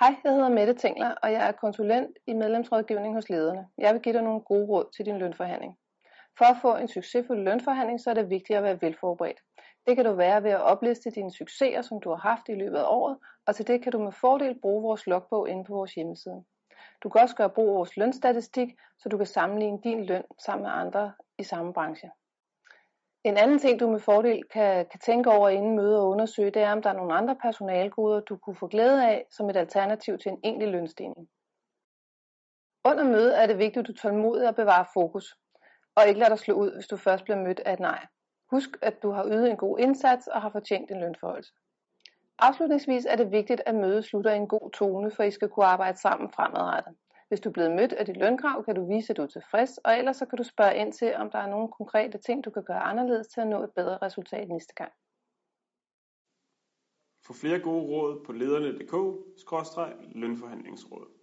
Hej, jeg hedder Mette Tingler, og jeg er konsulent i medlemsrådgivning hos lederne. Jeg vil give dig nogle gode råd til din lønforhandling. For at få en succesfuld lønforhandling, så er det vigtigt at være velforberedt. Det kan du være ved at opliste dine succeser, som du har haft i løbet af året, og til det kan du med fordel bruge vores logbog inde på vores hjemmeside. Du kan også gøre brug af vores lønstatistik, så du kan sammenligne din løn sammen med andre i samme branche. En anden ting, du med fordel kan, kan tænke over inden møde og undersøge, det er, om der er nogle andre personalgoder, du kunne få glæde af som et alternativ til en egentlig lønstigning. Under mødet er det vigtigt, at du tålmodig og bevarer fokus, og ikke lader dig slå ud, hvis du først bliver mødt af et nej. Husk, at du har ydet en god indsats og har fortjent en lønforholdelse. Afslutningsvis er det vigtigt, at mødet slutter i en god tone, for I skal kunne arbejde sammen fremadrettet. Hvis du er blevet mødt af dit lønkrav, kan du vise, at du er tilfreds, og ellers så kan du spørge ind til, om der er nogle konkrete ting, du kan gøre anderledes til at nå et bedre resultat næste gang. Få flere gode råd på lederne.dk-lønforhandlingsråd.